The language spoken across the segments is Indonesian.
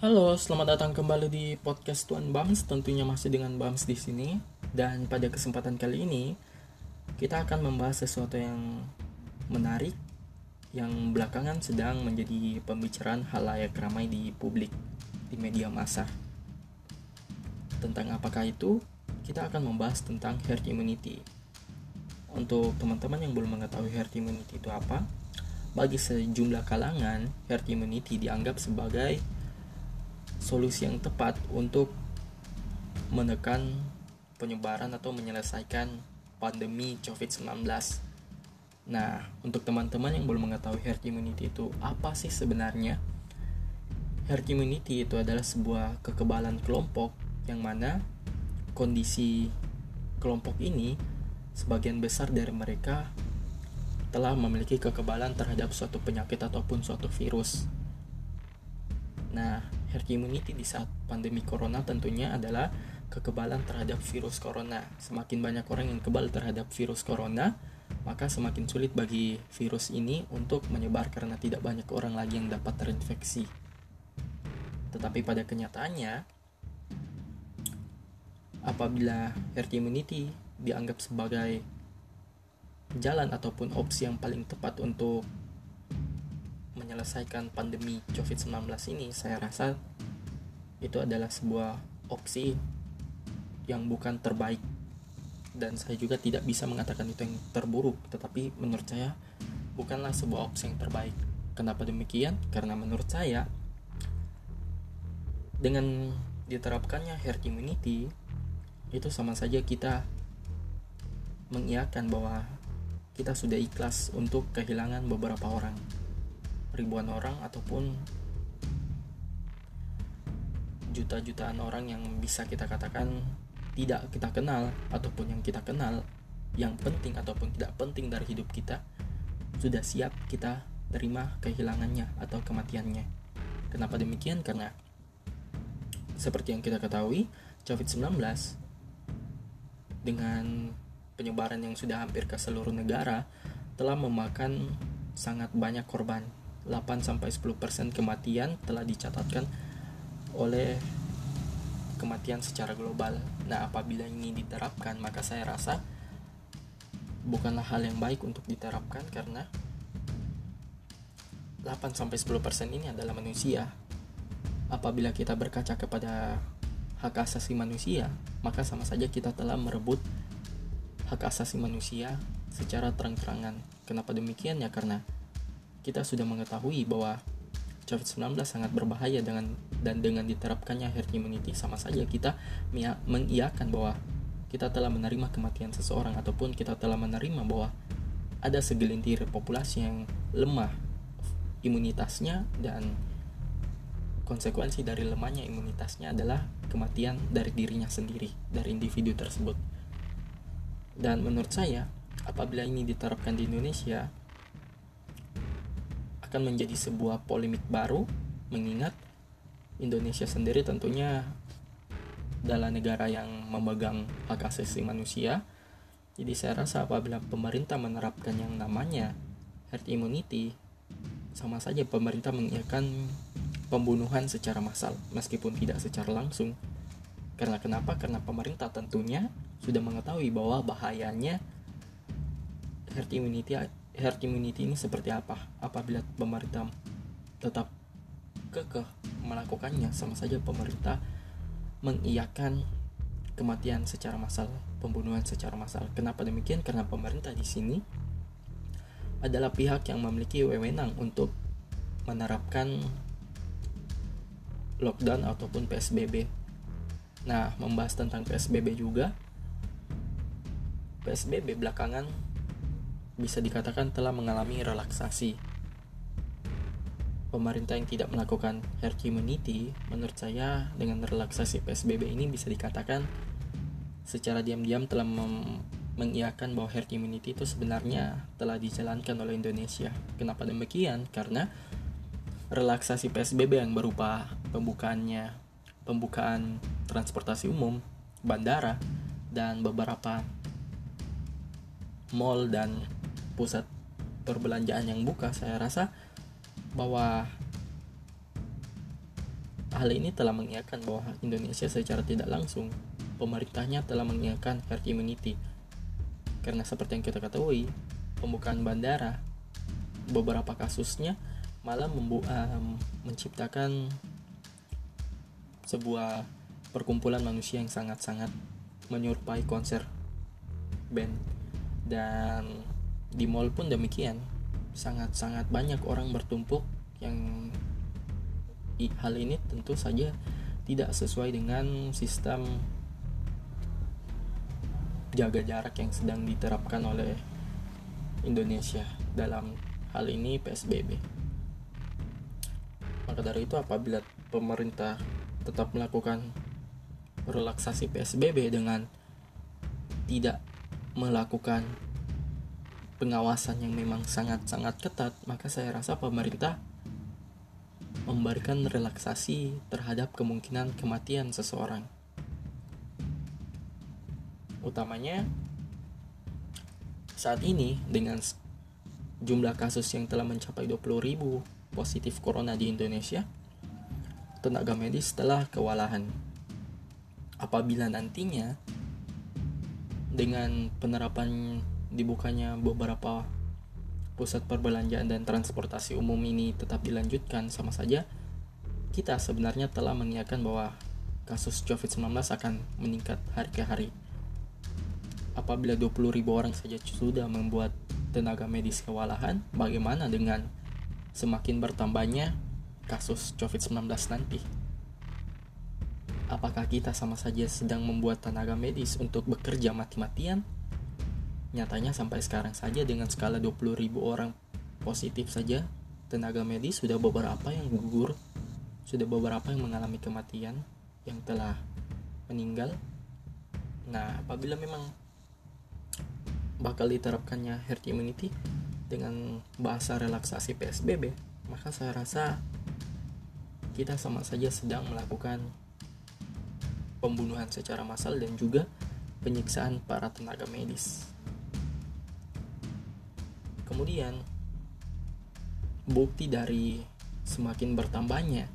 Halo, selamat datang kembali di podcast Tuan Bams. Tentunya masih dengan Bams di sini. Dan pada kesempatan kali ini, kita akan membahas sesuatu yang menarik yang belakangan sedang menjadi pembicaraan halayak ramai di publik, di media massa. Tentang apakah itu? Kita akan membahas tentang herd immunity. Untuk teman-teman yang belum mengetahui herd immunity itu apa, bagi sejumlah kalangan, herd immunity dianggap sebagai solusi yang tepat untuk menekan penyebaran atau menyelesaikan pandemi COVID-19. Nah, untuk teman-teman yang belum mengetahui herd immunity itu apa sih sebenarnya? Herd immunity itu adalah sebuah kekebalan kelompok yang mana kondisi kelompok ini sebagian besar dari mereka telah memiliki kekebalan terhadap suatu penyakit ataupun suatu virus. Nah, herd immunity di saat pandemi corona tentunya adalah kekebalan terhadap virus corona. Semakin banyak orang yang kebal terhadap virus corona, maka semakin sulit bagi virus ini untuk menyebar karena tidak banyak orang lagi yang dapat terinfeksi. Tetapi pada kenyataannya, apabila herd immunity dianggap sebagai jalan ataupun opsi yang paling tepat untuk menyelesaikan pandemi COVID-19 ini, saya rasa itu adalah sebuah opsi yang bukan terbaik. Dan saya juga tidak bisa mengatakan itu yang terburuk tetapi menurut saya bukanlah sebuah opsi yang terbaik. Kenapa demikian? Karena menurut saya dengan diterapkannya herd immunity itu sama saja kita mengiakan bahwa kita sudah ikhlas untuk kehilangan beberapa orang ribuan orang ataupun juta-jutaan orang yang bisa kita katakan tidak kita kenal ataupun yang kita kenal yang penting ataupun tidak penting dari hidup kita sudah siap kita terima kehilangannya atau kematiannya. Kenapa demikian? Karena seperti yang kita ketahui, COVID-19 dengan penyebaran yang sudah hampir ke seluruh negara telah memakan sangat banyak korban. 8 sampai 10% kematian telah dicatatkan oleh kematian secara global. Nah, apabila ini diterapkan, maka saya rasa bukanlah hal yang baik untuk diterapkan karena 8 sampai 10% ini adalah manusia. Apabila kita berkaca kepada hak asasi manusia, maka sama saja kita telah merebut hak asasi manusia secara terang-terangan. Kenapa demikian ya? Karena kita sudah mengetahui bahwa COVID-19 sangat berbahaya dengan dan dengan diterapkannya herd immunity sama saja kita mengiyakan bahwa kita telah menerima kematian seseorang ataupun kita telah menerima bahwa ada segelintir populasi yang lemah imunitasnya dan konsekuensi dari lemahnya imunitasnya adalah kematian dari dirinya sendiri dari individu tersebut. Dan menurut saya apabila ini diterapkan di Indonesia akan menjadi sebuah polemik baru mengingat Indonesia sendiri tentunya adalah negara yang memegang hak asasi manusia. Jadi saya rasa apabila pemerintah menerapkan yang namanya herd immunity, sama saja pemerintah mengiakan pembunuhan secara massal meskipun tidak secara langsung. Karena kenapa? Karena pemerintah tentunya sudah mengetahui bahwa bahayanya herd immunity herd immunity ini seperti apa apabila pemerintah tetap kekeh melakukannya sama saja pemerintah mengiyakan kematian secara massal pembunuhan secara massal kenapa demikian karena pemerintah di sini adalah pihak yang memiliki wewenang untuk menerapkan lockdown ataupun PSBB. Nah, membahas tentang PSBB juga. PSBB belakangan bisa dikatakan telah mengalami relaksasi. Pemerintah yang tidak melakukan herd immunity, menurut saya dengan relaksasi PSBB ini bisa dikatakan secara diam-diam telah mengiakan bahwa herd immunity itu sebenarnya telah dijalankan oleh Indonesia. Kenapa demikian? Karena relaksasi PSBB yang berupa pembukaannya pembukaan transportasi umum, bandara, dan beberapa mall dan pusat perbelanjaan yang buka saya rasa bahwa hal ini telah mengiakan bahwa Indonesia secara tidak langsung pemerintahnya telah mengiakan herd immunity. Karena seperti yang kita ketahui pembukaan bandara beberapa kasusnya malah membu um, menciptakan sebuah perkumpulan manusia yang sangat-sangat menyerupai konser band. Dan di mall pun demikian sangat-sangat banyak orang bertumpuk yang hal ini tentu saja tidak sesuai dengan sistem jaga jarak yang sedang diterapkan oleh Indonesia dalam hal ini PSBB. Maka dari itu apabila pemerintah tetap melakukan relaksasi PSBB dengan tidak melakukan pengawasan yang memang sangat-sangat ketat, maka saya rasa pemerintah memberikan relaksasi terhadap kemungkinan kematian seseorang. Utamanya saat ini dengan jumlah kasus yang telah mencapai 20.000 positif corona di Indonesia, tenaga medis telah kewalahan. Apabila nantinya dengan penerapan dibukanya beberapa pusat perbelanjaan dan transportasi umum ini tetap dilanjutkan sama saja kita sebenarnya telah mengingatkan bahwa kasus COVID-19 akan meningkat hari ke hari. Apabila 20.000 orang saja sudah membuat tenaga medis kewalahan, bagaimana dengan semakin bertambahnya kasus COVID-19 nanti? Apakah kita sama saja sedang membuat tenaga medis untuk bekerja mati-matian Nyatanya sampai sekarang saja dengan skala 20.000 orang positif saja, tenaga medis sudah beberapa yang gugur, sudah beberapa yang mengalami kematian, yang telah meninggal. Nah, apabila memang bakal diterapkannya herd immunity dengan bahasa relaksasi PSBB, maka saya rasa kita sama saja sedang melakukan pembunuhan secara massal dan juga penyiksaan para tenaga medis. Kemudian bukti dari semakin bertambahnya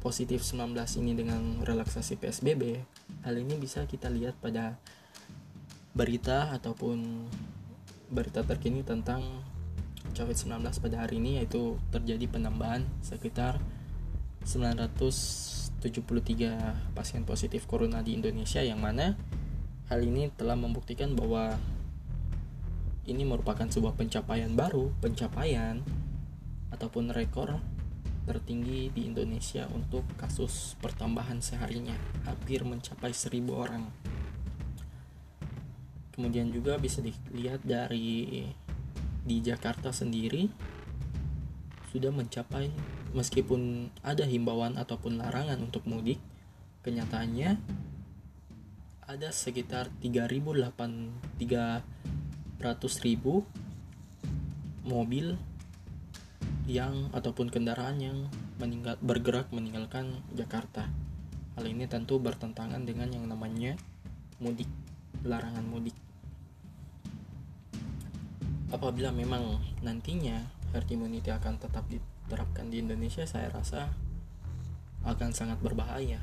positif 19 ini dengan relaksasi PSBB, hal ini bisa kita lihat pada berita ataupun berita terkini tentang COVID-19 pada hari ini yaitu terjadi penambahan sekitar 973 pasien positif corona di Indonesia yang mana hal ini telah membuktikan bahwa ini merupakan sebuah pencapaian baru, pencapaian ataupun rekor tertinggi di Indonesia untuk kasus pertambahan seharinya, hampir mencapai 1000 orang. Kemudian juga bisa dilihat dari di Jakarta sendiri sudah mencapai meskipun ada himbauan ataupun larangan untuk mudik, kenyataannya ada sekitar 3.008 ribu mobil yang ataupun kendaraan yang meninggal bergerak meninggalkan Jakarta. Hal ini tentu bertentangan dengan yang namanya mudik, larangan mudik. Apabila memang nantinya herd immunity akan tetap diterapkan di Indonesia, saya rasa akan sangat berbahaya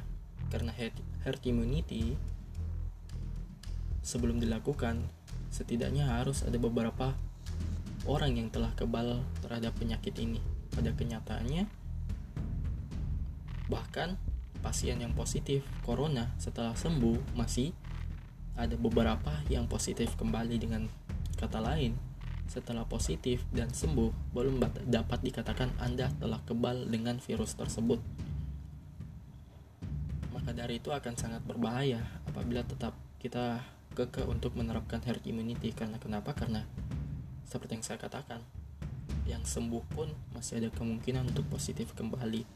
karena herd immunity sebelum dilakukan setidaknya harus ada beberapa orang yang telah kebal terhadap penyakit ini. Pada kenyataannya, bahkan pasien yang positif corona setelah sembuh masih ada beberapa yang positif kembali dengan kata lain setelah positif dan sembuh belum dapat dikatakan Anda telah kebal dengan virus tersebut. Maka dari itu akan sangat berbahaya apabila tetap kita kekeh untuk menerapkan herd immunity. Karena kenapa? Karena seperti yang saya katakan yang sembuh pun masih ada kemungkinan untuk positif kembali.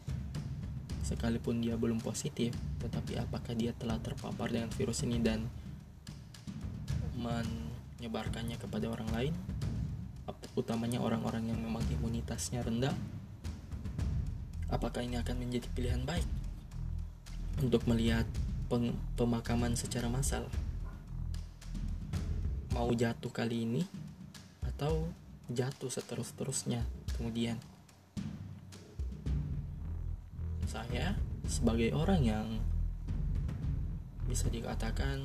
Sekalipun dia belum positif tetapi apakah dia telah terpapar dengan virus ini dan menyebarkannya kepada orang lain? Utamanya orang-orang yang memang imunitasnya rendah? Apakah ini akan menjadi pilihan baik untuk melihat pemakaman secara massal mau jatuh kali ini atau jatuh seterus-terusnya kemudian. Saya sebagai orang yang bisa dikatakan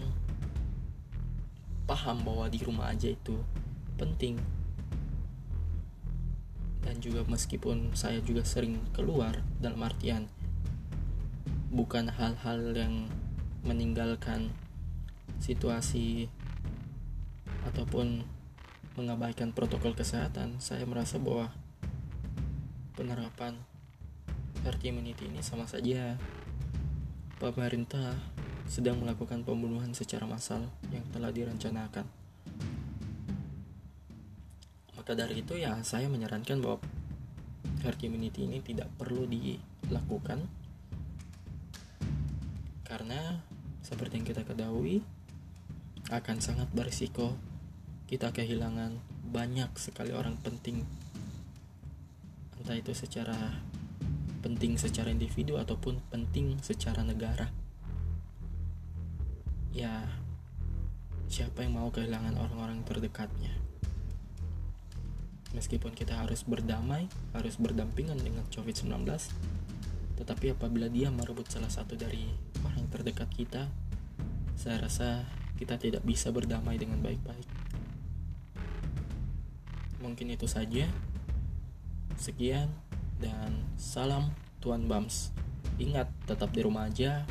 paham bahwa di rumah aja itu penting. Dan juga meskipun saya juga sering keluar dalam artian bukan hal-hal yang meninggalkan situasi ataupun mengabaikan protokol kesehatan saya merasa bahwa penerapan herd immunity ini sama saja pemerintah sedang melakukan pembunuhan secara massal yang telah direncanakan. Maka dari itu ya saya menyarankan bahwa herd immunity ini tidak perlu dilakukan karena seperti yang kita ketahui akan sangat berisiko kita kehilangan banyak sekali orang penting. Entah itu secara penting secara individu ataupun penting secara negara. Ya siapa yang mau kehilangan orang-orang terdekatnya? Meskipun kita harus berdamai harus berdampingan dengan COVID-19 tetapi apabila dia merebut salah satu dari orang terdekat kita saya rasa kita tidak bisa berdamai dengan baik-baik mungkin itu saja. Sekian dan salam Tuan Bams. Ingat tetap di rumah aja